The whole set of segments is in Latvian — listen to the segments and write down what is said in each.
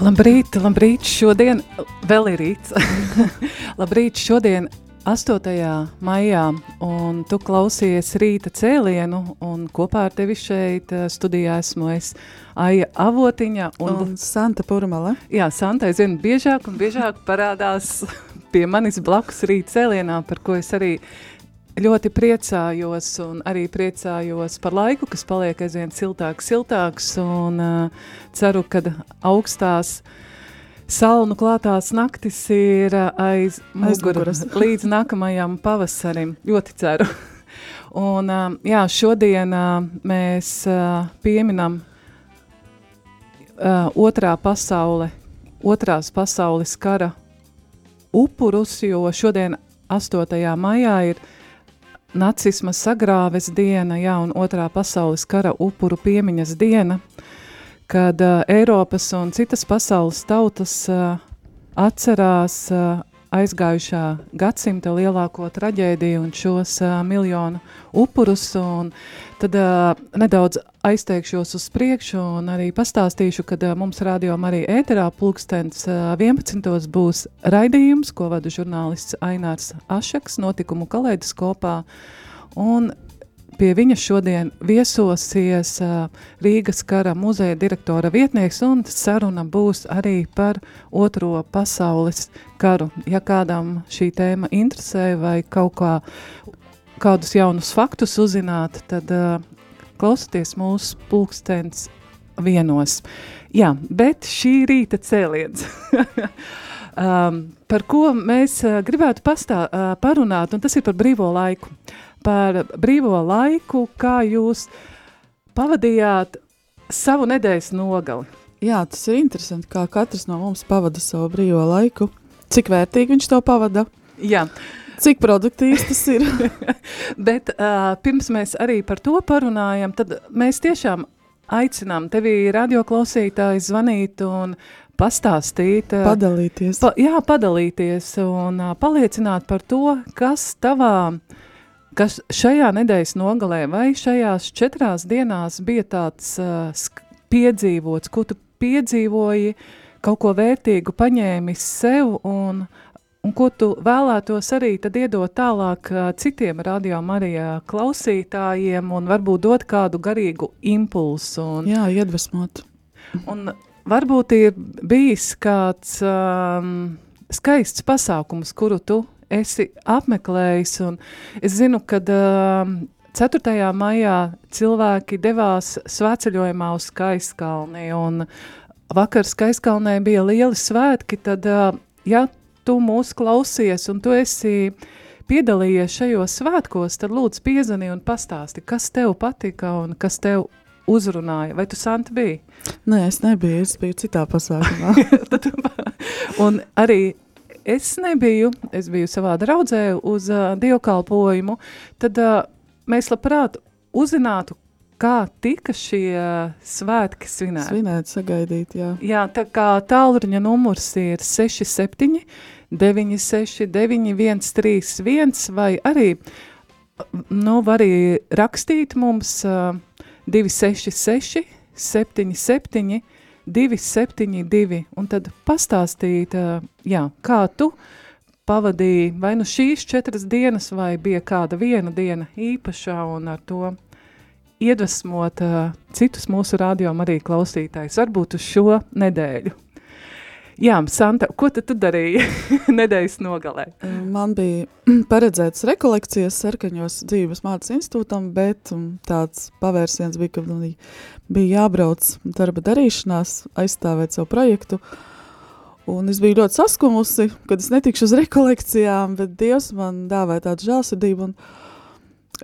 Labrīt, labrīt, šodien vēl ir rīts. labrīt, šodien 8. maijā, un tu klausies rīta cēlienu, un kopā ar tevi šeit eh, studijā esmu es Aija Avotiņa. Un, un Santa Purmala. Jā, Santa aizvien biežāk un biežāk parādās pie manis blakus rīta cēlienā, par ko es arī ļoti priecājos un arī priecājos par laiku, kas paliek aizvien siltāks, siltāks un uh, ceru, ka augstās salnu klātās naktis ir uh, aiz muguras līdz nākamajam pavasarim. Ļoti ceru. un uh, jā, šodien uh, mēs uh, pieminam uh, otrā pasaule, otrās pasaules kara upurus, jo šodien 8. maijā ir nacisma sagrāves diena, jā, un otrā pasaules kara upuru piemiņas diena, kad uh, Eiropas un citas pasaules tautas uh, atcerās uh, aizgājušā gadsimta lielāko traģēdiju un šos uh, miljonu upurus, tad uh, nedaudz aizteikšos uz priekšu un arī pastāstīšu, kad uh, mums rādījām arī ēterā pulkstens uh, 11. būs raidījums, ko vada žurnālists Ainārs Ašaks, notikumu kaleidoskopā, un Pie viņa šodien viesosies uh, Rīgas kara muzeja direktora vietnieks, un saruna būs arī par Otro pasaules karu. Ja kādam šī tēma interesē vai kaut kā, kādus jaunus faktus uzzināt, tad uh, klausieties mūsu pulkstens vienos. Jā, bet šī rīta cēliens. um, par ko mēs uh, gribētu pastā, uh, parunāt, un tas ir par brīvo laiku. Uh, par brīvo laiku, kā jūs pavadījāt savu nedēļas nogali. Jā, tas ir interesanti, kā katrs no mums pavada savu brīvo laiku. Cik vērtīgi viņš to pavada? Jā. Cik produktīvs tas ir? Bet uh, pirms mēs arī par to parunājam, tad mēs tiešām aicinām tevi radioklausītāji zvanīt un pastāstīt. Padalīties. Pa, jā, padalīties un uh, paliecināt par to, kas tavā uh, kas šajā nedēļas nogalē vai šajās četrās dienās bija tāds uh, piedzīvots, ko tu piedzīvoji, kaut ko vērtīgu paņēmis sev un, un ko tu vēlētos arī tad iedot tālāk uh, citiem radio Marijā klausītājiem un varbūt dot kādu garīgu impulsu. Un, Jā, iedvesmot. Un varbūt ir bijis kāds um, skaists pasākums, kuru tu esi apmeklējis. Es zinu, ka uh, 4. maijā cilvēki devās svētceļojumā uz Skaiskalni, vakar Skaiskalnē bija lieli svētki, tad, uh, ja tu mūs klausies un tu esi piedalījies šajos svētkos, tad lūdzu piezani un pastāsti, kas tev patika un kas tev uzrunāja. Vai tu Santa biji? Nē, es nebiju, es biju citā pasākumā. un arī es nebiju, es biju savā draudzē uz uh, dievkalpojumu, tad uh, mēs labprāt uzzinātu, kā tika šie svētki svinēti. Svinēt, sagaidīt, jā. Jā, tā kā tālruņa numurs ir 67 96 91 31 vai arī, nu, var arī rakstīt mums uh, 266 77 272, un tad pastāstīt, jā, kā tu pavadīji vai nu šīs četras dienas, vai bija kāda viena diena īpašā, un ar to iedvesmot citus mūsu rādījumu arī klausītājus, varbūt uz šo nedēļu. Jā, Santa, ko tu darīji nedēļas nogalē? Man bija paredzētas rekolekcijas sarkaņos dzīves mācas institūtam, bet tāds pavērsiens bija, ka bija jābrauc darba darīšanās, aizstāvēt savu projektu. Un es biju ļoti saskumusi, kad es netikšu uz rekolekcijām, bet Dievs man dāvēja tādu žēlsirdību.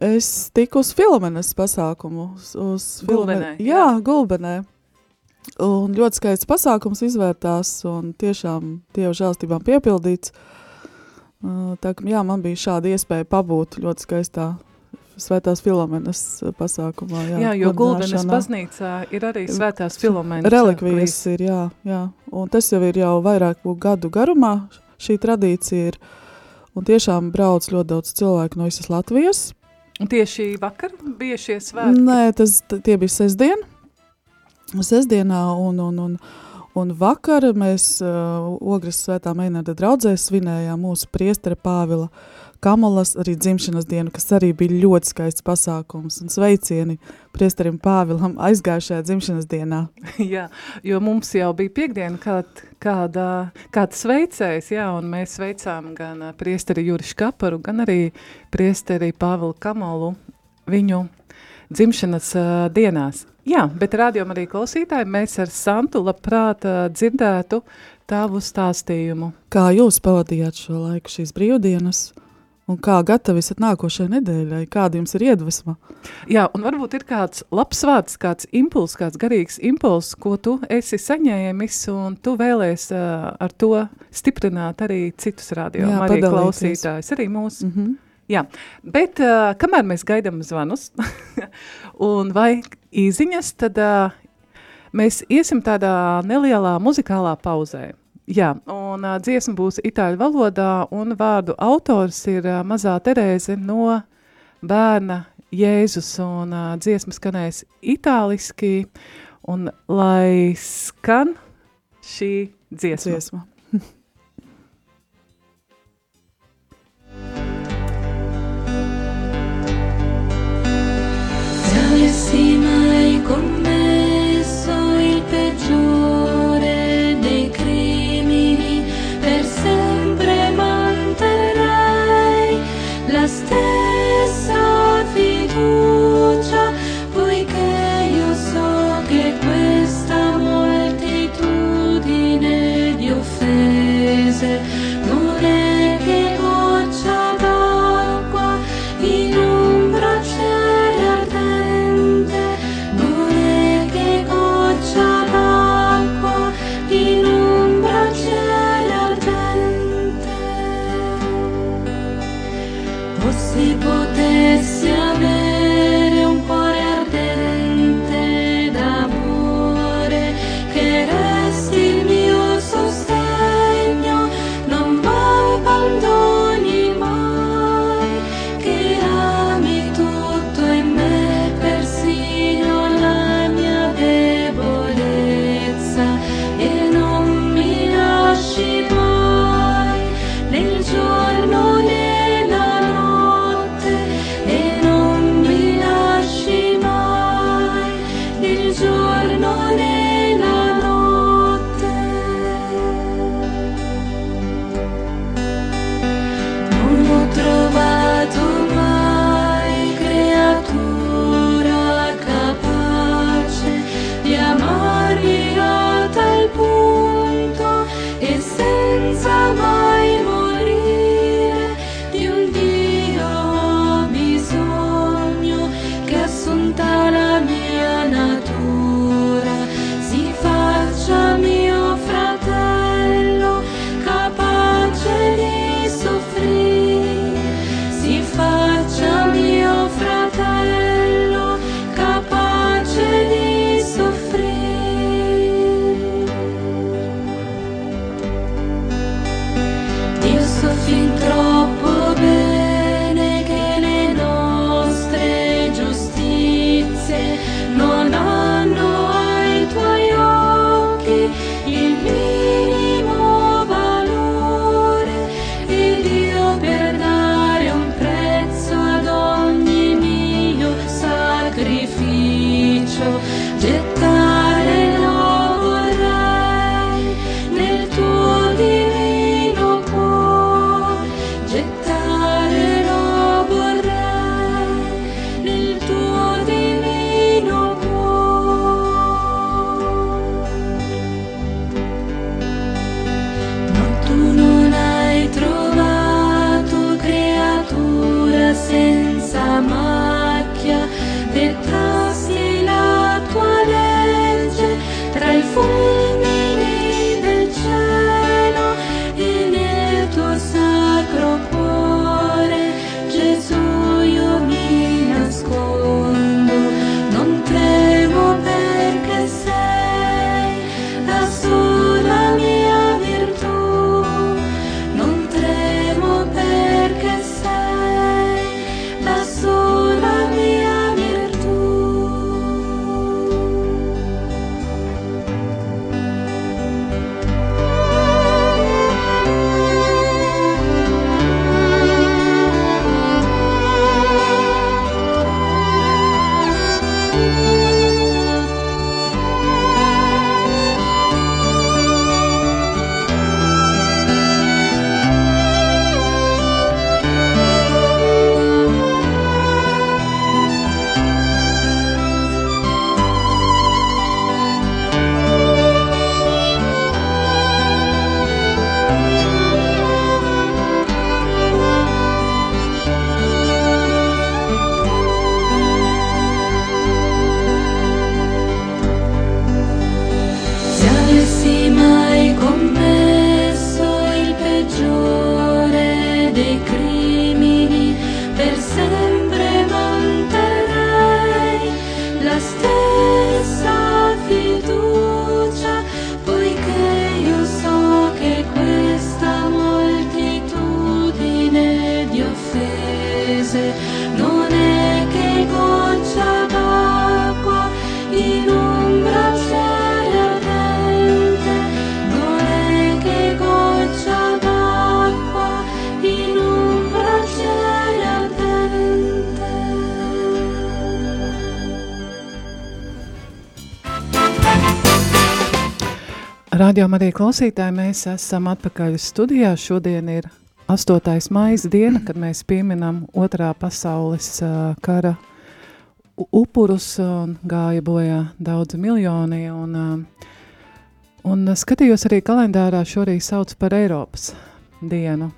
Es tiku uz Filomenes pasākumu. Uz, uz Gulbenē, Filome... Jā, Gulbenē. Un ļoti skaists pasākums izvērtās un tiešām Dieva žēlstībām piepildīts. Uh, tā, jā, man bija šāda iespēja pabūt ļoti skaistā Svētās Filomenes pasākumā. Jā, jā jo Gulbenes baznīcā ir arī Svētās Filomenes. Relikvijas ir, jā, jā. Un tas jau ir jau vairāku gadu garumā šī tradīcija ir. Un tiešām brauc ļoti daudz cilvēku no visas Latvijas. Un tieši vakar bija šie svētki? Nē, tas, tie bija sestdien. Sestdienā un, un, un, un vakar mēs uh, Ogres svētā Meinarda draudzē svinējām mūsu priestera Pāvila uh, Kamalas arī dzimšanas dienu, kas arī bija ļoti skaists pasākums un sveicieni priesterim Pāvilam aizgājušajā dzimšanas dienā. jā, jo mums jau bija piekdiena kād, kāda, kāds sveicējs, jā, un mēs sveicām gan priesteri Jurišu Kaparu, gan arī priesteri Pāvilu Kamalu viņu dzimšanas uh, dienās. Jā, bet rādījām arī klausītāji, mēs ar Santu labprāt uh, dzirdētu tavu stāstījumu. Kā jūs pavadījāt šo laiku šīs brīvdienas? Un kā gatavi esat nākošajai nedēļai? Kāda jums ir iedvesma? Jā, un varbūt ir kāds labs vārds, kāds impuls, kāds garīgs impuls, ko tu esi saņēmis, un tu vēlēs uh, ar to stiprināt arī citus radio, Jā, arī klausītājus, arī mūsu. Mm -hmm. Jā, bet uh, kamēr mēs gaidām zvanus un vai īziņas, tad uh, mēs iesim tādā nelielā muzikālā pauzē. Jā, un uh, dziesma būs itāļu valodā, un vārdu autors ir uh, mazā Terēze no bērna Jēzus, un uh, dziesma skanēs itāliski, un lai skan šī dziesma. dziesma. con Rādījumā arī klausītāji, mēs esam atpakaļ studijā. Šodien ir 8. maija diena, kad mēs pieminam otrā pasaules kara upurus un gāja bojā daudzi miljoni. Un, un skatījos arī kalendārā, šorīt sauc par Eiropas dienu.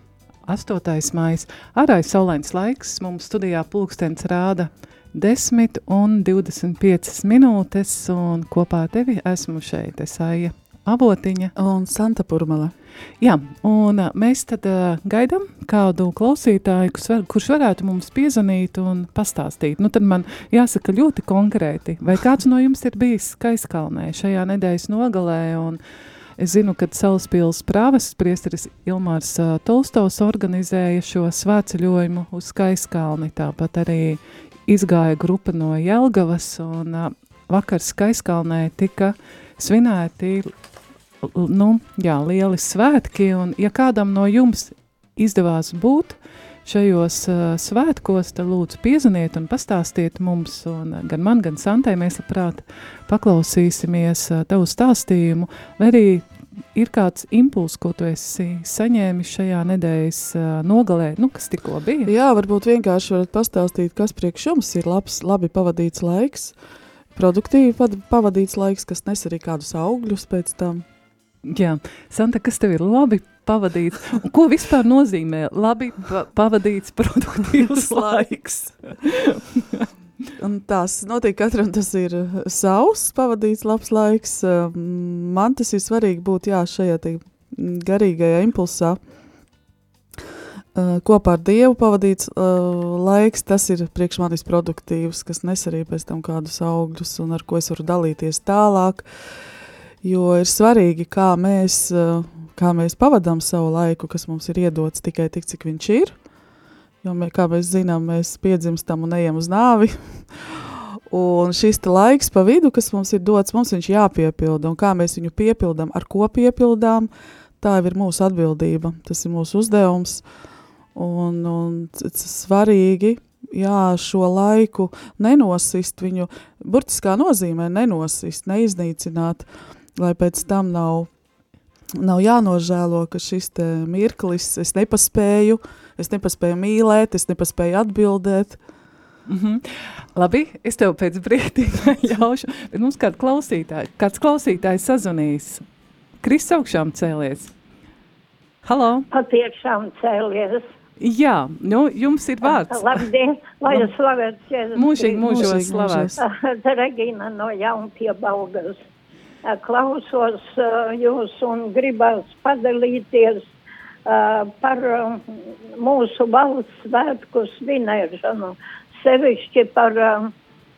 8. maija. Ir saulains laiks, mums studijā pulkstenis rāda 10 un 25 minūtes, un kopā ar tevi esmu šeit, es aija avotiņa. Un Santa Purmala. Jā, un mēs tad uh, gaidām kādu klausītāju, kurš, var, kurš varētu mums piezvanīt un pastāstīt. Nu, tad man jāsaka ļoti konkrēti, vai kāds no jums ir bijis Skaiskalnē šajā nedēļas nogalē, un es zinu, ka Salaspils prāves priesteris Ilmārs uh, Tolstovs organizēja šo svētceļojumu uz Skaiskalni, tāpat arī izgāja grupa no Jelgavas, un uh, vakar Skaiskalnē tika svinēti nu, jā, lieli svētki, un ja kādam no jums izdevās būt šajos uh, svētkos, tad lūdzu piezvaniet un pastāstiet mums, un uh, gan man, gan Santai mēs labprāt paklausīsimies uh, tavu stāstījumu, vai arī ir kāds impuls, ko tu esi saņēmis šajā nedēļas uh, nogalē, nu, kas tikko bija? Jā, varbūt vienkārši varat pastāstīt, kas priekš jums ir labs, labi pavadīts laiks, produktīvi pavadīts laiks, kas nes arī kādus augļus pēc tam. Jā, Santa, kas tev ir labi pavadīts? Un ko vispār nozīmē labi pa pavadīts produktīvs laiks? Un tās notiek katram tas ir uh, savs pavadīts labs laiks. Uh, Man tas ir svarīgi būt jā, šajā garīgajā impulsā. Uh, Kopā ar Dievu pavadīts uh, laiks, tas ir priekš manis produktīvs, kas nes arī pēc tam kādus augļus un ar ko es varu dalīties tālāk. Jo ir svarīgi, kā mēs, uh, kā mēs pavadām savu laiku, kas mums ir iedots tikai tik, cik viņš ir. Jo, mē, kā mēs zinām, mēs piedzimstam un ejam uz nāvi. Un šis laiks pa vidu, kas mums ir dots, mums viņš jāpiepilda. Un kā mēs viņu piepildām, ar ko piepildām, tā ir mūsu atbildība. Tas ir mūsu uzdevums. Un, un c- c- svarīgi, jā, šo laiku nenosist viņu, burtiskā nozīmē nenosist, neiznīcināt, lai pēc tam nav, nav jānožēlo, ka šis te mirklis, es nepaspēju, es nepaspēju mīlēt, es nepaspēju atbildēt. Mm -hmm. Labi, es tev pēc brīdiņa ļaušu, bet mums kāds klausītājs, kāds klausītājs sazvanīs. Kris augšām cēlies. Halo! Patiešām cēlies. Jā, nu, jums ir vārds. Labdien, lai es slavēts Jēzus. Mūžīgi, slavēts. Te Regīna no Jaunpiebalgas. Ā, klausos ā, jūs un gribas padalīties ā, par mūsu valsts svētku svinēšanu, sevišķi par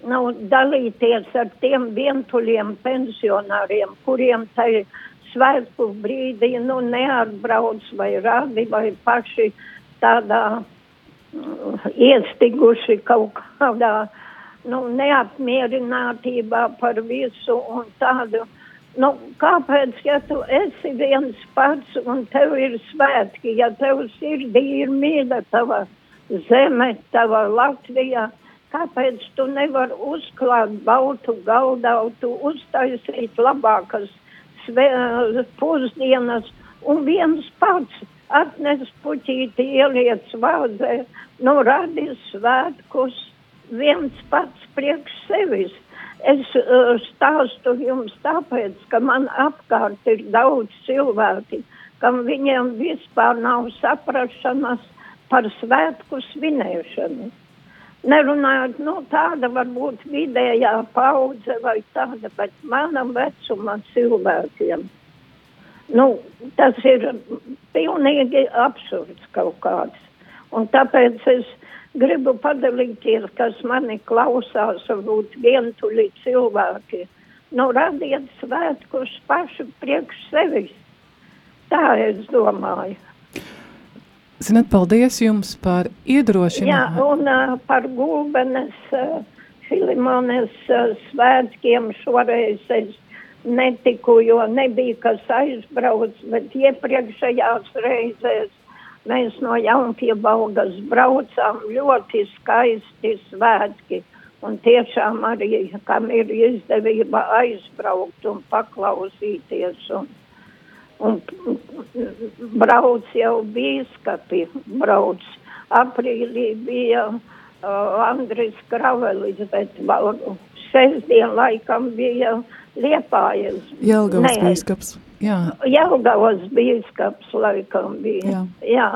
nu, dalīties ar tiem vientuļiem pensionāriem, kuriem tai svētku brīdī nu, neatbrauc vai radi vai paši tādā mm, iestiguši kaut kādā nu, neapmierinātībā par visu un tādu. Nu, kāpēc, ja tu esi viens pats un tev ir svētki, ja tev sirdī ir mīļa tava zeme, tava Latvija, kāpēc tu nevar uzklāt baltu gaudautu, uztaisīt labākas pusdienas un viens pats atnes puķīti ieliec vāzē, nu radis svētkus viens pats priekš sevis. Es uh, stāstu jums tāpēc, ka man apkārt ir daudz cilvēki, kam viņiem vispār nav saprašanas par svētku svinēšanu. Nerunājot, nu tāda varbūt vidējā paudze vai tāda, bet manam vecuma cilvēkiem. Nu, tas ir pilnīgi absurds kaut kāds. Un tāpēc es gribu padalīties, kas mani klausās, varbūt vientuļi cilvēki. Nu, radiet svētkus paši priekš sevis. Tā es domāju. Zinat, paldies jums par Jā, iedrošinājumu. un uh, par gulbenes uh, Filimones uh, svētkiem šoreiz es netiku, jo nebija kas aizbrauc, bet iepriekšējās reizēs mēs no Jaunpiebalgas braucām ļoti skaisti svētki. Un tiešām arī, kam ir izdevība aizbraukt un paklausīties. Un, un brauc jau bīskapi, brauc. Aprīlī bija uh, Andris Kravelis, bet sestdien laikam bija Liepājas. Jelgavas bīskaps. Jā, Jelgavas bīskaps laikam bija. Jā. Jā.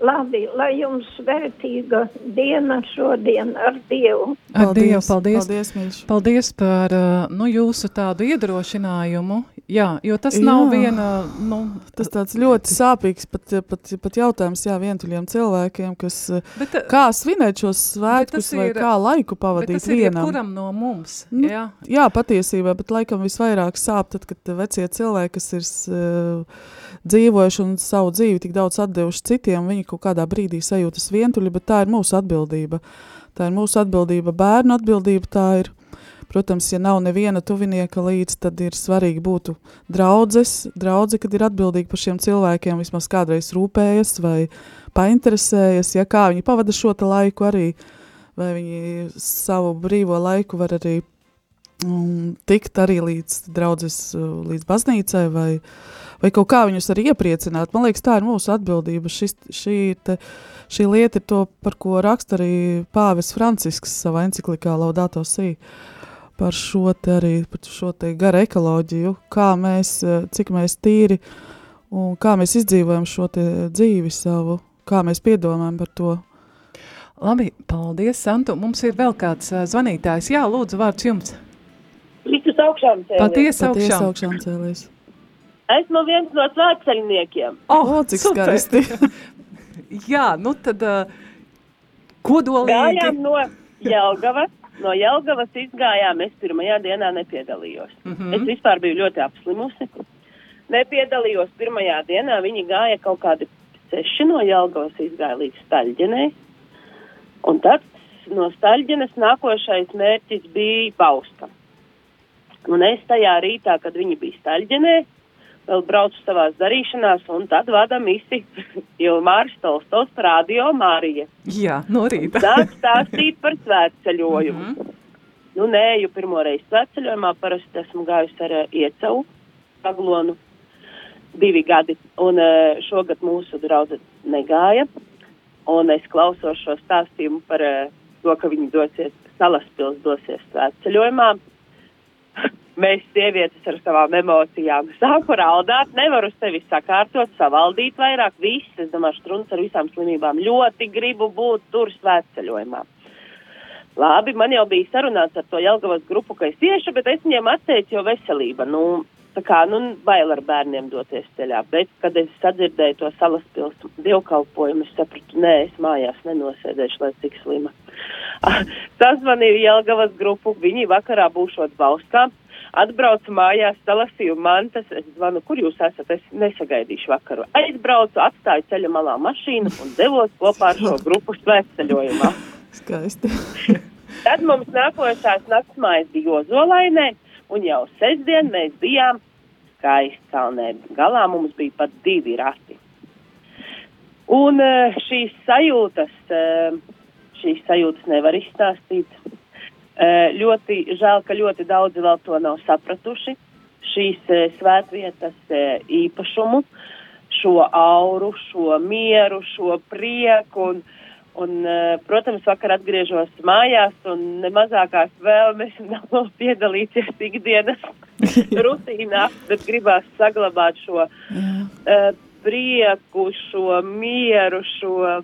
Labi, lai jums vērtīga diena šodien ar Dievu. ar Dievu, paldies. Paldies, Mīļš. Paldies par uh, nu, jūsu tādu iedrošinājumu. Jā, jo tas nav Jā. viena. Nu, Tas tāds ļoti sāpīgs pat, pat, pat jautājums jā, vientuļiem cilvēkiem, kas Bet, uh, kā svinēt šos svētkus tas vai ir- kā laiku bet pavadīt tas ir vienam. jebkuram no mums. Nu, Jā. Jā, patiesībā, bet laikam visvairāk sāp tad, kad vecie cilvēki, kas ir uh, dzīvojuši un savu dzīvi tik daudz atdevuši citiem, viņi kaut kādā brīdī sajūtas vientuļi, bet tā ir mūsu atbildība. Tā ir mūsu atbildība, bērnu atbildība, tā ir, protams, ja nav neviena tuvinieka līdz, tad ir svarīgi būtu draudzes, draudze, kad ir atbildīgi par šiem cilvēkiem, vismaz kādreiz rūpējas vai painteresējas, ja kā viņi pavada šo laiku arī, vai viņi savu brīvo laiku var arī um, tikt arī līdz draudzes, uh, līdz baznīcai vai, vai kaut kā viņus arī iepriecināt. Man liekas, tā ir mūsu atbildība. Šis, šī, te, šī lieta ir to, par ko raksta arī Pāvis Francisks savā enciklikā Laudato Si. Par šo te arī, par šo te gara ekoloģiju, kā mēs, uh, cik mēs tīri un kā mēs izdzīvojam šo te dzīvi savu, kā mēs piedomājam par to. Labi, paldies, Santu. Mums ir vēl kāds uh, zvanītājs. Jā, lūdzu, vārds jums. Visus augšām cēlies. Patiesi Patiesi augšām. augšām cēlies. Esmu viens no svētceļniekiem. Oh, O, cik super. skaisti. Jā, nu tad uh, kodolīgi. Gājām no Jelgavas. No Jelgavas izgājām, es pirmajā dienā nepiedalījos. Mm. -hmm. Es vispār biju ļoti apslimusi. Nepiedalījos pirmajā dienā, viņi gāja kaut kādi seši no Jelgavas izgāja līdz Staļģenei. Un tad no Staļģenes nākošais mērķis bija Bauska. Un es tajā rītā, kad viņi bija Staļģenē, vēl braucu savās darīšanās, un tad vada misi Ilmārs Tolstovs par radio Mārija. Jā, no rīta. Sāk stāstīt par svētceļojumu. Mm -hmm. Nu, nē, jo pirmo reizi svētceļojumā parasti esmu gājusi ar uh, iecavu paglonu divi gadi, un uh, šogad mūsu draudze negāja, un es klausos šo stāstījumu par uh, to, ka viņi dosies, salaspils dosies svētceļojumā. Mēs sievietes ar savām emocijām sāku raudāt, nevaru sevi sakārtot, savaldīt vairāk. Viss, es domāju, struns ar visām slimībām ļoti gribu būt tur svētceļojumā. Labi, man jau bija sarunāts ar to Jelgavas grupu, ka es iešu, bet es viņiem atteicu, jo veselība, nu, tā kā, nu, bail ar bērniem doties ceļā. Bet, kad es sadzirdēju to salas pils dievkalpojumu, es sapratu, nē, es mājās nenosēdēšu, lai cik slima. Sazvanīju Jelgavas grupu, viņi vakarā būšot Bauskā. Atbraucu mājās, salasīju mantas, es zvanu, kur jūs esat, es nesagaidīšu vakaru. Aizbraucu, atstāju ceļa malā mašīnu un devos kopā ar šo grupu svētceļojumā. Skaisti. Tad mums nākošās naktsmājas bija Ozolainē, un jau sestdien mēs bijām Skaistkalnē. Galā mums bija pat divi rati. Un eh, šīs sajūtas, eh, šīs sajūtas nevar izstāstīt. Eh, Ļoti žēl, ka ļoti daudzi vēl to nav sapratuši. Šīs svētvietas īpašumu, šo auru, šo mieru, šo prieku. Un, un, eh, protams, vakar atgriežos mājās un nemazākās vēlmes nav piedalīties ikdienas rutīnā, bet gribās saglabāt šo uh, prieku, šo mieru, šo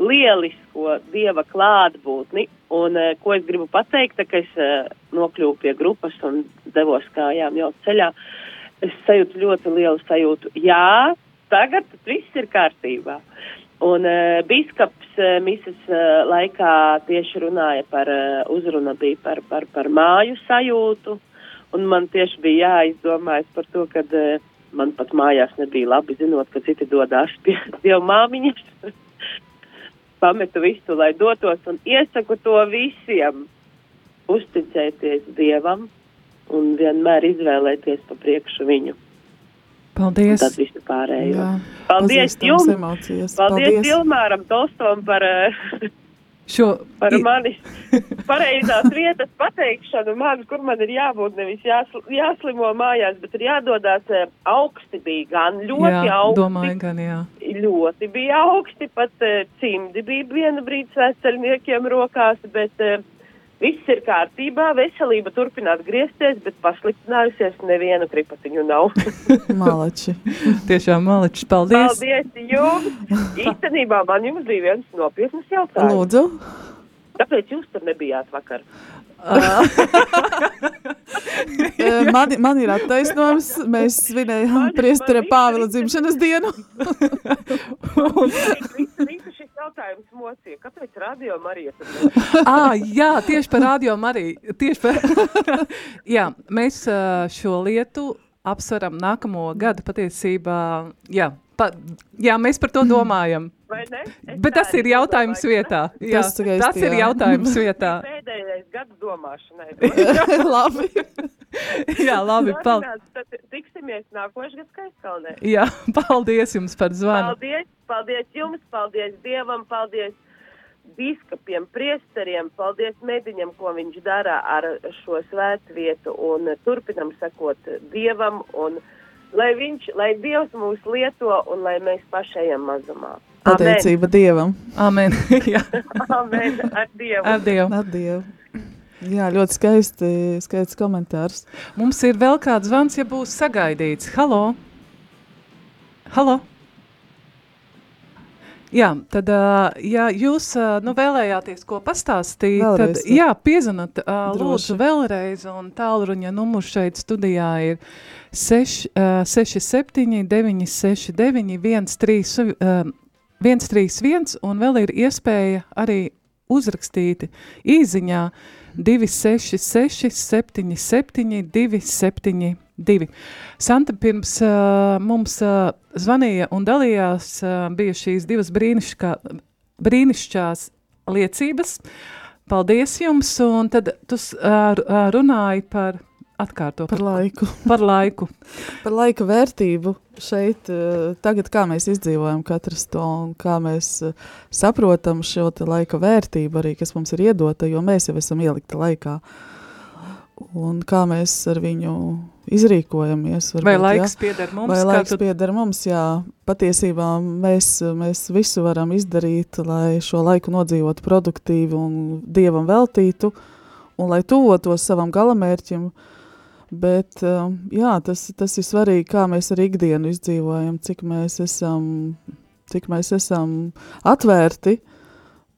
lielisko dieva klātbūtni. Un, uh, ko es gribu pateikt, ka es uh, nokļuvu pie grupas un devos kājām jau ceļā, es sajūtu ļoti lielu sajūtu. Jā, tagad viss ir kārtībā. Un uh, biskups uh, misas uh, laikā tieši runāja par uh, uzruna bija par, par, par māju sajūtu. Un man tieši bija jāizdomājas par to, ka uh, man pat mājās nebija labi zinot, ka citi dodās pie dievu māmiņas. Pametu visu, lai dotos un iesaku to visiem. Uzticēties dievam un vienmēr izvēlēties pa priekšu viņu. Paldies! Un tad visu pārējo. Jā, Paldies jums! Paldies, Paldies. Ilmāram Tolstom par, eh, Šo, par i- manis pareizās vietas pateikšanu man, kur man ir jābūt nevis jāsl jāslimo mājās, bet ir jādodās eh, augsti bija gan ļoti jā, augsti. domāju, gan jā. Ļoti bija augsti, pat uh, cimdi bija viena brīdi svētceļniekiem rokās, bet viss ir kārtībā, veselība turpināt griezties, bet pasliktinājusies nevienu kripatiņu nav. Malači. Tiešām maličs, paldies! Paldies jums! Īstenībā man jums bija viens nopietnas jautājums. Lūdzu. Kāpēc jūs tur nebijāt vakar? Eh, Man, man ir attaisnojums. Mēs svinējām priestera Pāvila dzimšanas dienu. Šis jautājums mocīja. Kāpēc radio Marija ah, jā, tieši par radio arī. Tieši par... jā, mēs šo lietu apsveram nākamo gadu patiesībā. Jā, pa, jā, mēs par to domājam. Vai ne? Es Bet tas ir jautājums domāju. vietā. Jā, Tas tas ir jā. jautājums vietā. Pēdējais gads domāšanai. Labi. Jā, labi. Pal Tad tiksimies nākošais gads Skaistkalnē. jā, paldies jums par zvanu. Paldies, paldies jums, paldies Dievam, paldies biskupiem, priesteriem, paldies mediņam, ko viņš dara ar šo svētvietu un turpinam sekot Dievam un lai viņš, lai Dievs mūs lieto un lai mēs pašajam mazumā. Pateicība Dievam. Amen. jā, Amen. Ar Dievu. ar Dievu. Ar Dievu. Jā, ļoti skaisti, skaists komentārs. Mums ir vēl kāds zvans, ja būs sagaidīts. Halo! Halo! Jā, tad, ja jūs nu, vēlējāties ko pastāstīt, Vēlreiz, tad jā. piezvanat lūdzu vēlreiz, un tālruņa numurs šeit studijā ir 6, ā, 67 969 13, ā, 131, un vēl ir iespēja arī uzrakstīt īziņā 266 77 272. Santa pirms uh, mums uh, zvanīja un dalījās, uh, bija šīs divas brīnišķā, brīnišķās liecības. Paldies jums, un tad tu uh, runāji par atkārto Par laiku. Par laiku. Par laika vērtību šeit, eh, tagad kā mēs izdzīvojam katrs to un kā mēs eh, saprotam šo laika vērtību arī, kas mums ir iedota, jo mēs jau esam ielikti laikā. Un kā mēs ar viņu izrīkojamies. Vai varbūt, laiks ja? pieder mums? Vai laiks tu- pieder mums, jā. Patiesībā mēs, mēs visu varam izdarīt, lai šo laiku nodzīvotu produktīvi un Dievam veltītu, un lai tuvotos savam galamērķim. Bet uh, jā, tas, tas ir svarīgi, kā mēs ar ikdienu izdzīvojam, cik mēs esam, cik mēs esam atvērti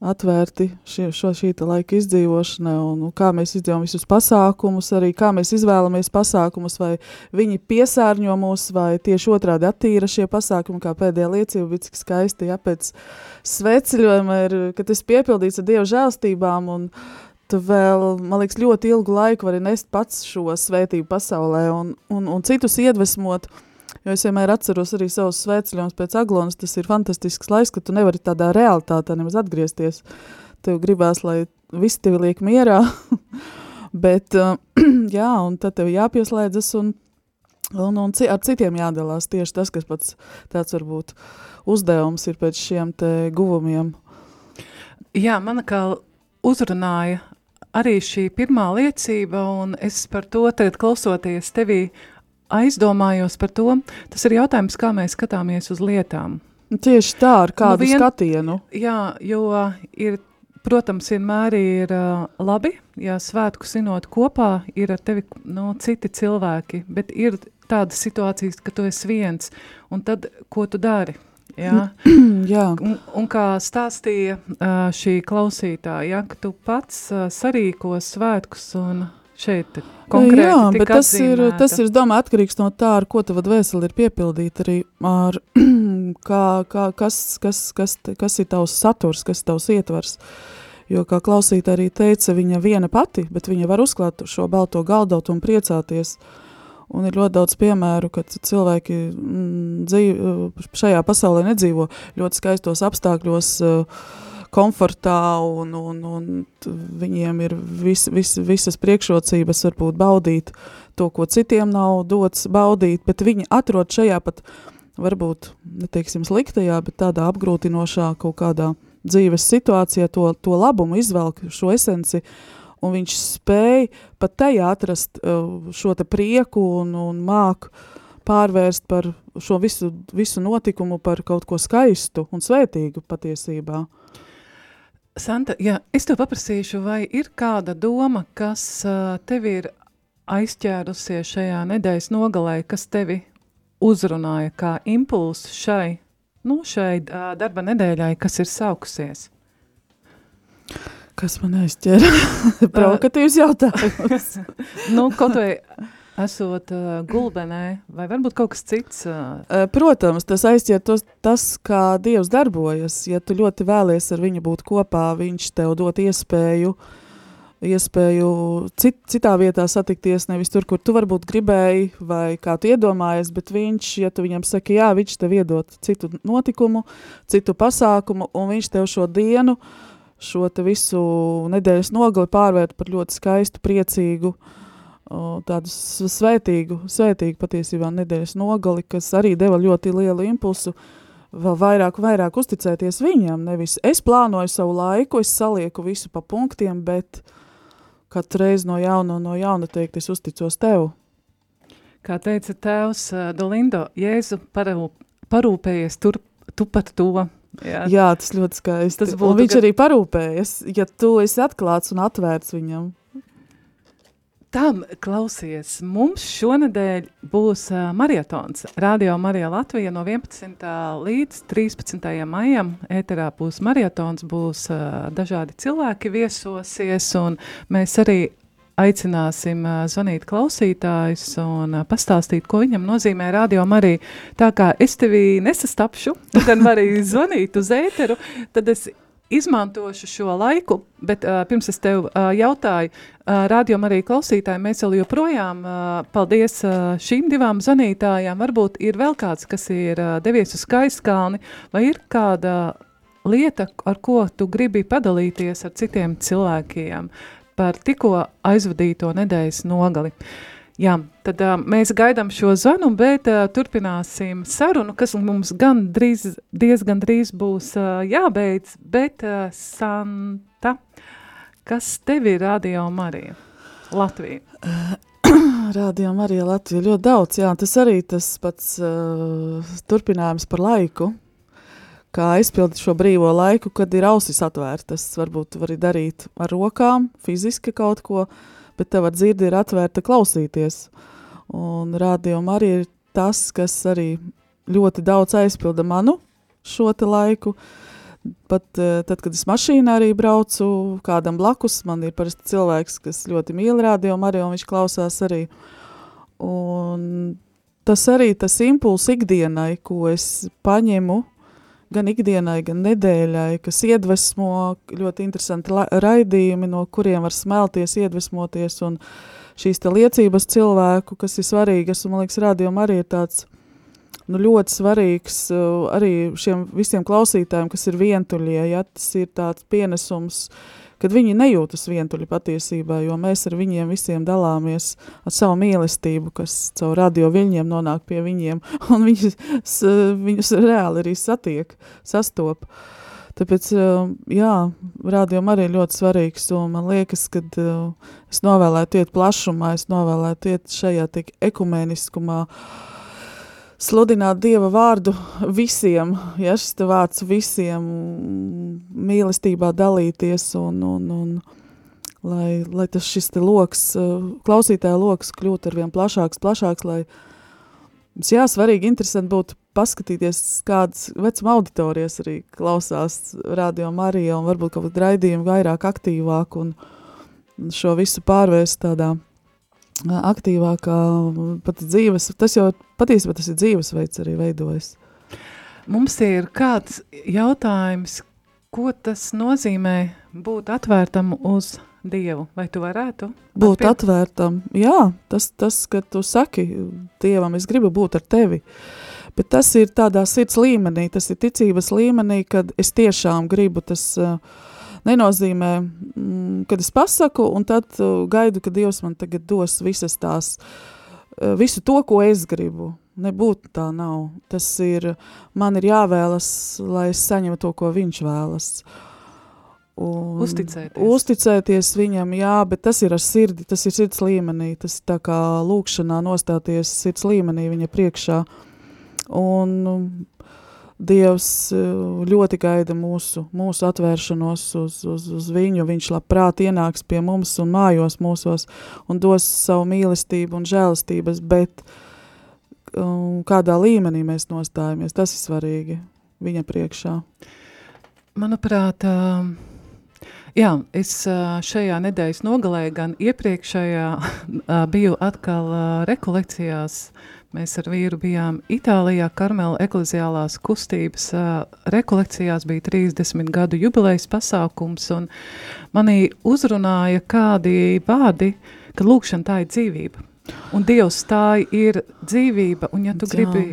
atvērti šie, šo šī laika izdzīvošanai, un, un kā mēs izdzīvojam visus pasākumus, arī kā mēs izvēlamies pasākumus, vai viņi piesārņo mūs, vai tieši otrādi attīra šie pasākumi, kā pēdējā liecība bija cik skaisti, ja pēc sveceļojuma ir, ka tas piepildīts ar Dievu žēlstībām, un tu vēl, man liekas, ļoti ilgu laiku vari nest pats šo svētību pasaulē, un, un, un citus iedvesmot, Jo es vienmēr atceros arī savus svētceļojumus pēc aglonas, tas ir fantastisks laiks, ka tu nevari tādā realitātē nemaz atgriezties. Tev gribās, lai visi tevi liek mierā, bet uh, jā, un tad tev jāpieslēdzas un, un, un ci, ar citiem jādalās tieši tas, kas pats tāds varbūt uzdevums ir pēc šiem te guvumiem. Jā, man kā uzrunāja arī šī pirmā liecība, un es par to tagad klausoties tevī aizdomājos par to, tas ir jautājums, kā mēs skatāmies uz lietām. Tieši tā, ar kādu nu vien, skatienu. Jā, jo ir, protams, vienmēr ir uh, labi, ja svētku sinot kopā, ir ar tevi nu, citi cilvēki, bet ir tādas situācijas, ka tu esi viens, un tad, ko tu dari? Jā. jā. Un, un kā stāstīja uh, šī klausītāja, ja, ka tu pats uh, sarīko svētkus un šeit konkrēti Jā, bet tas atzīmēta. ir, tas ir, domāju, atkarīgs no tā, ar ko tava dvēseli ir piepildīta arī ar, kā, kā, kas, kas, kas, kas ir tavs saturs, kas ir tavs ietvars. Jo, kā klausīta arī teica, viņa viena pati, bet viņa var uzklāt šo balto galdotu un priecāties. Un ir ļoti daudz piemēru, kad cilvēki mm, dzīv, šajā pasaulē nedzīvo ļoti skaistos apstākļos, uh, komfortā un, un, un viņiem ir vis, vis, visas priekšrocības varbūt baudīt. To, ko citiem nav dots baudīt, bet viņi atrod šajā pat varbūt, neteiksim sliktajā, bet tādā apgrūtinošā kaut kādā dzīves situācijā to, to labumu izvelk šo esenci, un viņš spēja pat tajā atrast uh, šo te prieku un, un māku pārvērst par šo visu, visu notikumu par kaut ko skaistu un svētīgu patiesībā. Santa, jā, es tev paprasīšu, vai ir kāda doma, kas uh, tev ir aizķērusies šajā nedēļas nogalē, kas tevi uzrunāja kā impulss šai, nu, šai uh, darba nedēļai, kas ir saukusies? Kas man aizķēra? Provokatīvs jautājums. nu, kaut vai esot uh, gulbenē, vai varbūt kaut kas cits? Uh... Protams, tas aizķer tos, tas, kā Dievs darbojas. Ja tu ļoti vēlies ar viņu būt kopā, viņš tev dot iespēju, iespēju cit, citā vietā satikties, nevis tur, kur tu varbūt gribēji, vai kā tu iedomājies, bet viņš, ja tu viņam saki, jā, viņš tev iedot citu notikumu, citu pasākumu, un viņš tev šo dienu, šo visu nedēļas nogali pārvērt par ļoti skaistu, priecīgu, tādu svētīgu, svētīgu patiesībā nedēļas nogali, kas arī deva ļoti lielu impulsu vēl vairāk, vairāk uzticēties viņam. Nevis es plānoju savu laiku, es salieku visu pa punktiem, bet katru reizi no jauna un no jauna teikt, es uzticos tev. Kā teica tēvs uh, Dolindo, Jēzu parū, parūpējies tur, tu pat to. Jā. Jā, tas ļoti skaisti. Tas būtu, un viņš ka... arī parūpējas, ja tu esi atklāts un atvērts viņam tam klausies. Mums šonadēļ būs uh, marietons. Radio Marija Latvija no 11. līdz 13. maijam. Ēterā būs marietons, būs uh, dažādi cilvēki viesosies, un mēs arī aicināsim zvanīt klausītājus un pastāstīt, ko viņam nozīmē radio Marija. Tā kā es tevi nesastapšu, gan vari zvanīt uz ēteru, tad es izmantošu šo laiku, bet uh, pirms es tev uh, jautāju, uh, rādījumam arī klausītāji, mēs vēl joprojām, uh, paldies uh, šīm divām zanītājām, varbūt ir vēl kāds, kas ir uh, devies uz skaistkalni, vai ir kāda lieta, ar ko tu gribi padalīties ar citiem cilvēkiem par tikko aizvadīto nedēļas nogali. Jā, tad uh, mēs gaidām šo zvanu, bet uh, turpināsim sarunu, kas mums gan drīz, diezgan drīz būs uh, jābeidz, bet uh, Santa, kas tev ir Radio Marija Latvija? Radio Marija Latvija ļoti daudz, jā, tas arī tas pats uh, turpinājums par laiku, kā aizpildīt šo brīvo laiku, kad ir ausis atvērtas, varbūt vari darīt ar rokām, fiziski kaut ko, bet tava dzirde ir atvērta klausīties. Un rādījuma arī ir tas, kas arī ļoti daudz aizpilda manu šo laiku. Pat uh, tad, kad es mašīnā arī braucu, kādam blakus, man ir parasti cilvēks, kas ļoti mīl radio Mariju, un viņš klausās arī. Un tas arī tas impuls ikdienai, ko es paņemu, gan ikdienai, gan nedēļai, kas iedvesmo ļoti interesanti raidījumi, no kuriem var smelties, iedvesmoties, un šīs liecības cilvēku, kas ir svarīgas, un man liekas, rādījumi arī ir tāds nu, ļoti svarīgs uh, arī šiem visiem klausītājiem, kas ir vientuļie, ja tas ir tāds pienesums, kad viņi nejūtas vientuļi patiesībā, jo mēs ar viņiem visiem dalāmies ar savu mīlestību, kas caur radio viļņiem nonāk pie viņiem, un viņus, viņus reāli arī satiek, sastop. Tāpēc, uh, jā, rādījum arī ļoti svarīgs, un man liekas, ka uh, es novēlētu iet plašumā, es novēlētu iet šajā tik ekumeniskumā, uh, sludināt Dieva vārdu visiem, ja šis vārds visiem, mīlestībā dalīties un, un, un lai, lai tas šis te loks, klausītāja loks kļūt arvien plašāks, plašāks, lai mums jā, svarīgi, interesanti būtu paskatīties, kādas vecuma auditorijas arī klausās Radio Marija un varbūt kaut kādu raidījumu vairāk aktīvāk un šo visu pārvērst tādā aktīvākā pat dzīves, tas jau patiesībā tas ir dzīvesveids arī veidojas. Mums ir kāds jautājums, ko tas nozīmē būt atvērtam uz Dievu, vai tu varētu? Būt atpiet? atvērtam, jā, tas, tas, ka tu saki Dievam, es gribu būt ar tevi, bet tas ir tādā sirds līmenī, tas ir ticības līmenī, kad es tiešām gribu tas uh, nenozīmē, mm, kad es pasaku, un tad uh, gaidu, ka Dievs man tagad dos visas tās, uh, visu to, ko es gribu. Nebūtu tā nav. Tas ir, man ir jāvēlas, lai es saņemu to, ko viņš vēlas. Un uzticēties. uzticēties viņam, jā, bet tas ir ar sirdi, tas ir sirds līmenī, tas ir tā kā lūkšanā nostāties sirds līmenī viņa priekšā. Un Dievs eh, ļoti gaida mūsu, mūsu atvēršanos uz, uz, uz viņu. Viņš labprāt ienāks pie mums un mājos mūsos un dos savu mīlestību un žēlastības, bet um, kādā līmenī mēs nostājamies, tas ir svarīgi viņa priekšā. Manuprāt, uh, jā, es uh, šajā nedēļas nogalē gan iepriekšējā uh, biju atkal uh, rekolekcijās Mēs ar vīru bijām Itālijā, Karmela ekleziālās kustības uh, rekolekcijās, bija 30 gadu jubilejas pasākums, un manī uzrunāja kādi vārdi, ka lūkšana tā ir dzīvība. Un Dievs tā ir dzīvība, un ja tu jā. gribi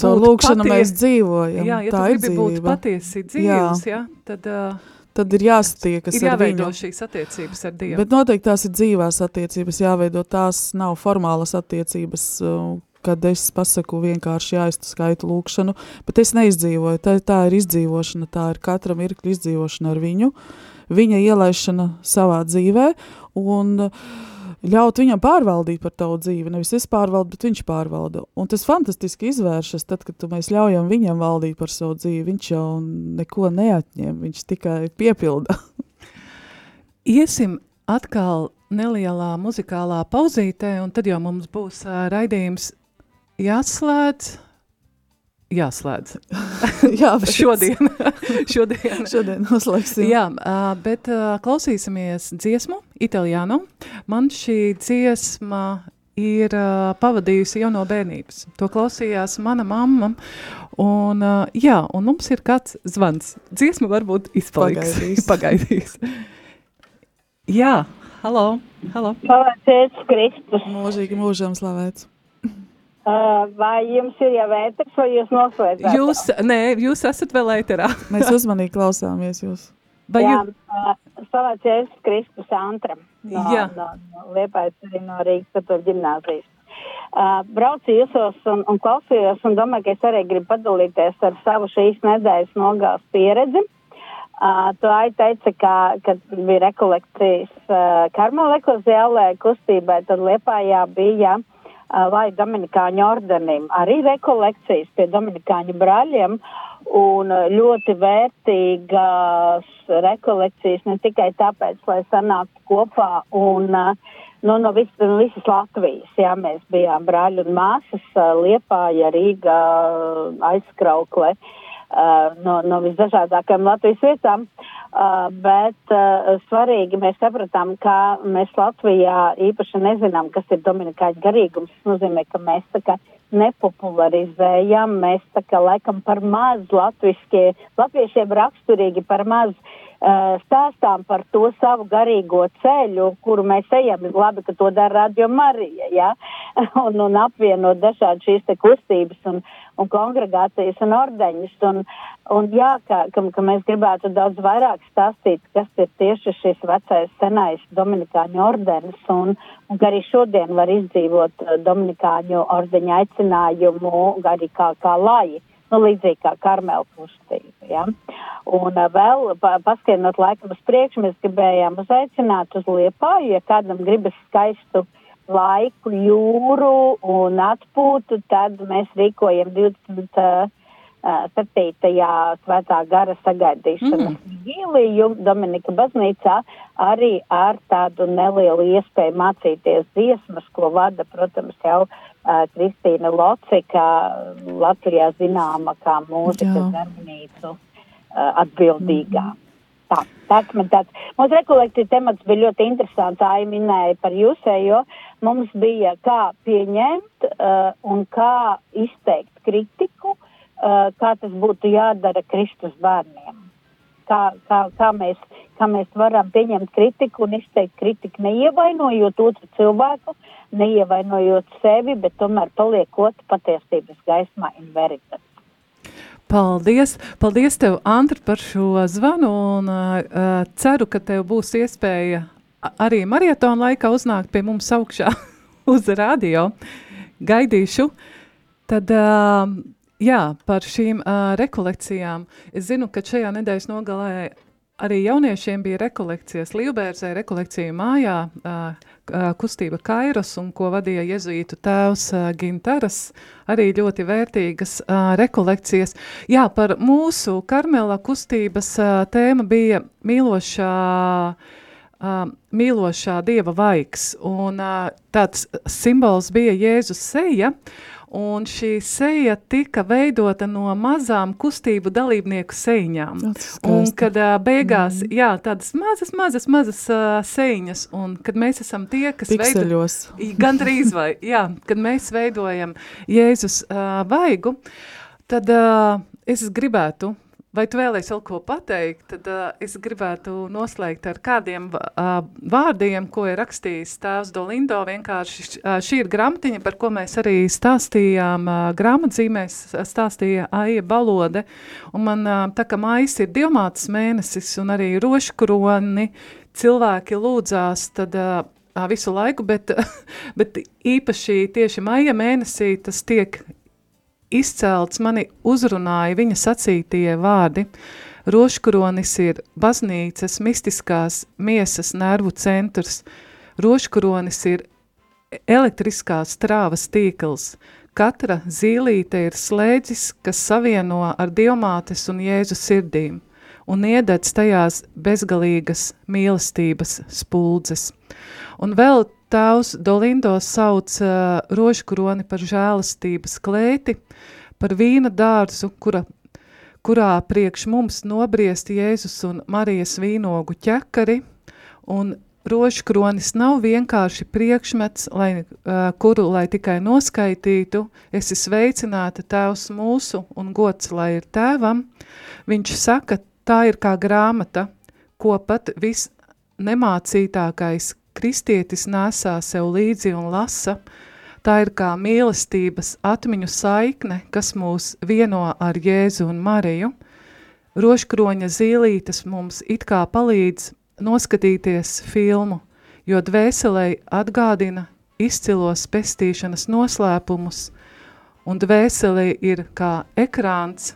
Caur lūkšanu paties, mēs dzīvojam, jā, ja tā ir dzīvība. būt patiesi dzīvs, jā. Ja, tad... Uh, tad ir jāstiekas ir ar viņu. šīs attiecības ar Dievu. Bet noteikti tās ir dzīvās attiecības, jāveido tās nav formālas attiecības, kad es pasaku vienkārši jā, es skaitu lūkšanu, bet es neizdzīvoju. Tā, tā ir izdzīvošana, tā ir katra mirkļa izdzīvošana ar viņu, viņa ielaišana savā dzīvē un ļaut viņam pārvaldīt par tavu dzīvi. Nevis es pārvaldu, bet viņš pārvalda. Un tas fantastiski izvēršas tad, kad mēs ļaujam viņam valdīt par savu dzīvi. Viņš jau neko neatņem, viņš tikai piepilda. Iesim atkal nelielā muzikālā pauzītē, un tad jau mums būs raidījums jāslēdz. Jāslēdz. Jā, šodien. šodien. šodien noslēgsim. Jā, bet klausīsimies dziesmu Itālijānu. Man šī dziesma ir uh, pavadījusi jau no bērnības. To klausījās mana mamma. Un, uh, jā, un mums ir kāds zvans. Dziesma varbūt izpaliks. Pagaidīs. Pagaidīs. jā, halo, halo. Slavēts Kristus. Mūžīgi mūžam slavēts. Uh, vai jums ir jau ēters, vai jūs noslēdzat? Jūs, nē, jūs esat vēl ēterā. Mēs uzmanīgi klausāmies jūs. Vai Jā, jūs... uh, slavēts Jēzus Kristus Antram. No, Jā. No, no Liepājas arī no Rīgas katoļu ģimnāzijas. Uh, braucu jūsos un, un klausījos un domāju, ka es arī gribu padalīties ar savu šīs nedēļas nogās pieredzi. Uh, tu ai teica, ka, kad bija rekolekcijas uh, Karmela ekleziālē kustībai, tad Liepājā bija uh, vai Dominikāņu ordenim, arī rekolekcijas pie Dominikāņu brāļiem un ļoti vērtīgas rekolekcijas ne tikai tāpēc, lai sanāktu kopā un nu, no vis, visas Latvijas. Jā, mēs bijām brāļi un māsas Liepāja, Rīga, aizkraukle. uh, no, no visdažādākajām Latvijas vietām. Uh, bet uh, svarīgi mēs sapratām, ka mēs Latvijā īpaši nezinām, kas ir Dominikāņu garīgums. Tas nozīmē, ka mēs tā kā nepopularizējam, mēs tā kā laikam par maz latviešiem raksturīgi par maz uh, stāstām par to savu garīgo ceļu, kuru mēs ejam. Labi, ka to dara Radio Marija, ja? un, un apvienot dažādi šīs te kustības un, un kongregācijas un ordeņus. Un, un jā, ka, ka, ka mēs gribētu daudz vairāk stāstīt, kas ir tieši šis vecais senais Dominikāņu ordenis un, un ka arī šodien var izdzīvot Dominikāņu ordeņa aicinājumu arī kā, kā laji. Nu, līdzīgi kā karmela kustība. Ja? Un uh, vēl pa, paskaidrot laikam uz priekšu, mēs gribējām uzaicināt uz Liepāju, ja kādam gribas skaistu laiku, jūru un atpūtu, tad mēs rīkojam 20. Uh, 7. svētā gara sagaidīšanas mm. Dominika baznīcā arī ar tādu nelielu iespēju mācīties dziesmas, ko vada, protams, jau uh, Kristīna Locika, Latvijā zināma kā mūzikas darbnīcu atbildīgā. Mm. Tā, tāds man tāds. Mūsu rekolekcija temats bija ļoti interesants. Jau minēja par jūsējo. Mums bija kā pieņemt uh, un kā izteikt kritiku, uh, kā tas būtu jādara Kristus bērniem. Kā, kā, kā, mēs, kā mēs varam pieņemt kritiku un izteikt kritiku, neievainojot otru cilvēku, neievainojot sevi, bet tomēr paliekot patiesības gaismā in veritas. Paldies! Paldies tev, Andri, par šo zvanu un uh, ceru, ka tev būs iespēja arī marietona laikā uznākt pie mums augšā uz radio. Gaidīšu. Tad, uh, jā, par šīm uh, rekolekcijām. Es zinu, ka šajā nedēļas nogalē arī jauniešiem bija rekolekcijas Līvbērzē, rekolekcija mājā, uh, kustība Kairos un ko vadīja jezuītu tēvs Gintaras, arī ļoti vērtīgas rekolekcijas. Jā, par mūsu Karmela kustības tēma bija mīlošā, mīlošā dieva vaigs, un tāds simbols bija Jēzus seja, un šī seja tika veidota no mazām kustību dalībnieku seiņām. Un kad uh, beigās, mm. jā, tādas mazas, mazas, mazas uh, seiņas, un kad mēs esam tie, kas Pikseļos. veido... Gandrīz vai, jā, kad mēs veidojam Jēzus uh, vaigu, tad uh, es gribētu Vai tu vēlēsi vēl ko pateikt? Tad uh, es gribētu noslēgt ar kādiem uh, vārdiem, ko ir rakstījis tēvs Dolindo. Vienkārši uh, šī ir grāmatiņa, par ko mēs arī stāstījām. Uh, grāmatzīmēs stāstīja Aija Balode. Un man, uh, tā kā mājas ir divmātas mēnesis un arī roškroni, cilvēki lūdzās, tad uh, visu laiku, bet, bet īpaši tieši maija mēnesī tas tiek izcelts, mani uzrunāja viņa sacītie vārdi. Roškronis ir baznīcas mistiskās miesas nervu centrs. Roškronis ir elektriskās trāvas tīkls. Katra zīlīte ir slēdzis, kas savieno ar dievmātes un Jēzu sirdīm un iededz tajās bezgalīgas mīlestības spuldzes. Un vēl Tēvs Dolindo sauc uh, rožkroni par žēlastības klēti, par vīna dārzu, kura, kurā priekš mums nobriest Jēzus un Marijas vīnogu ķekari, un rožkronis nav vienkārši priekšmets, lai, uh, kuru lai tikai noskaitītu, esi sveicināta tēvs mūsu un gods, lai ir tēvam. Viņš saka, tā ir kā grāmata, ko pat viss nemācītākais kristietis nesā sev līdzi un lasa, tā ir kā mīlestības atmiņu saikne, kas mūs vieno ar Jēzu un Mariju. Roškroņa zīlītes mums it kā palīdz noskatīties filmu, jo dvēselei atgādina izcilos pestīšanas noslēpumus, un dvēselei ir kā ekrāns,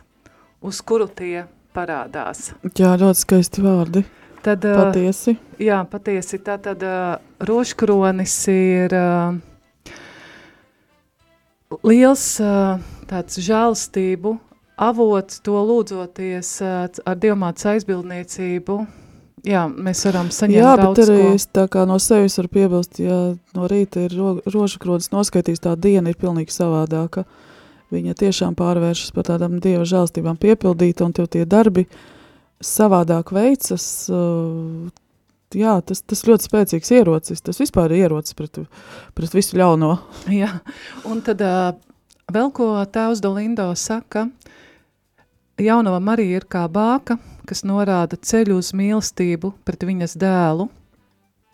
uz kuru tie parādās. Jā, ļoti skaisti vārdi. Tad, patiesi. Jā, patiesi. Tātad uh, roškronis ir uh, liels uh, tāds žēlstību avots, to lūdzoties uh, ar dievmātas aizbildniecību. Jā, mēs varam saņemt Jā, daudz bet arī ko. es tā kā no sevis varu piebilst, ja no rīta ir ro rožakronis noskaitījis, tā diena ir pilnīgi savādāka. viņa tiešām pārvēršas par tādām dieva žēlstībām piepildīta, un tev tie darbi savādāk veicas. Uh, jā, tas, tas ļoti spēcīgs ierocis. Tas vispār ir ierocis pret, pret visu ļauno. Jā, un tad uh, vēl ko tēvs Dolindo saka, jaunava Marija ir kā bāka, kas norāda ceļu uz mīlestību pret viņas dēlu,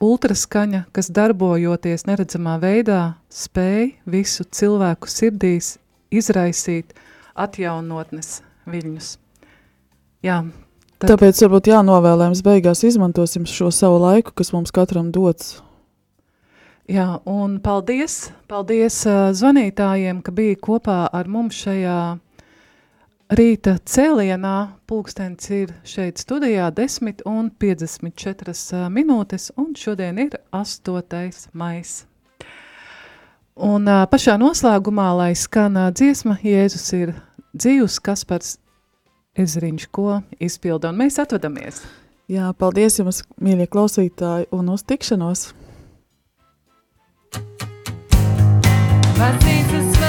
ultraskaņa, kas darbojoties neredzamā veidā, spēj visu cilvēku sirdīs izraisīt atjaunotnes viļņus. Jā, tad... Tāpēc varbūt jānovēlējums beigās izmantosim šo savu laiku, kas mums katram dots. Jā, un paldies, paldies zvanītājiem, ka bija kopā ar mums šajā Rīta cēlienā pulkstens ir šeit studijā 10 un 54 minūtes, un šodien ir 8. mais. Un pašā noslēgumā, lai skan dziesma, Jēzus ir dzīvs, Kaspars Ezriņš, ko izpilda, un mēs atvadamies. Jā, paldies jums, mīļie klausītāji, un uz tikšanos! Mas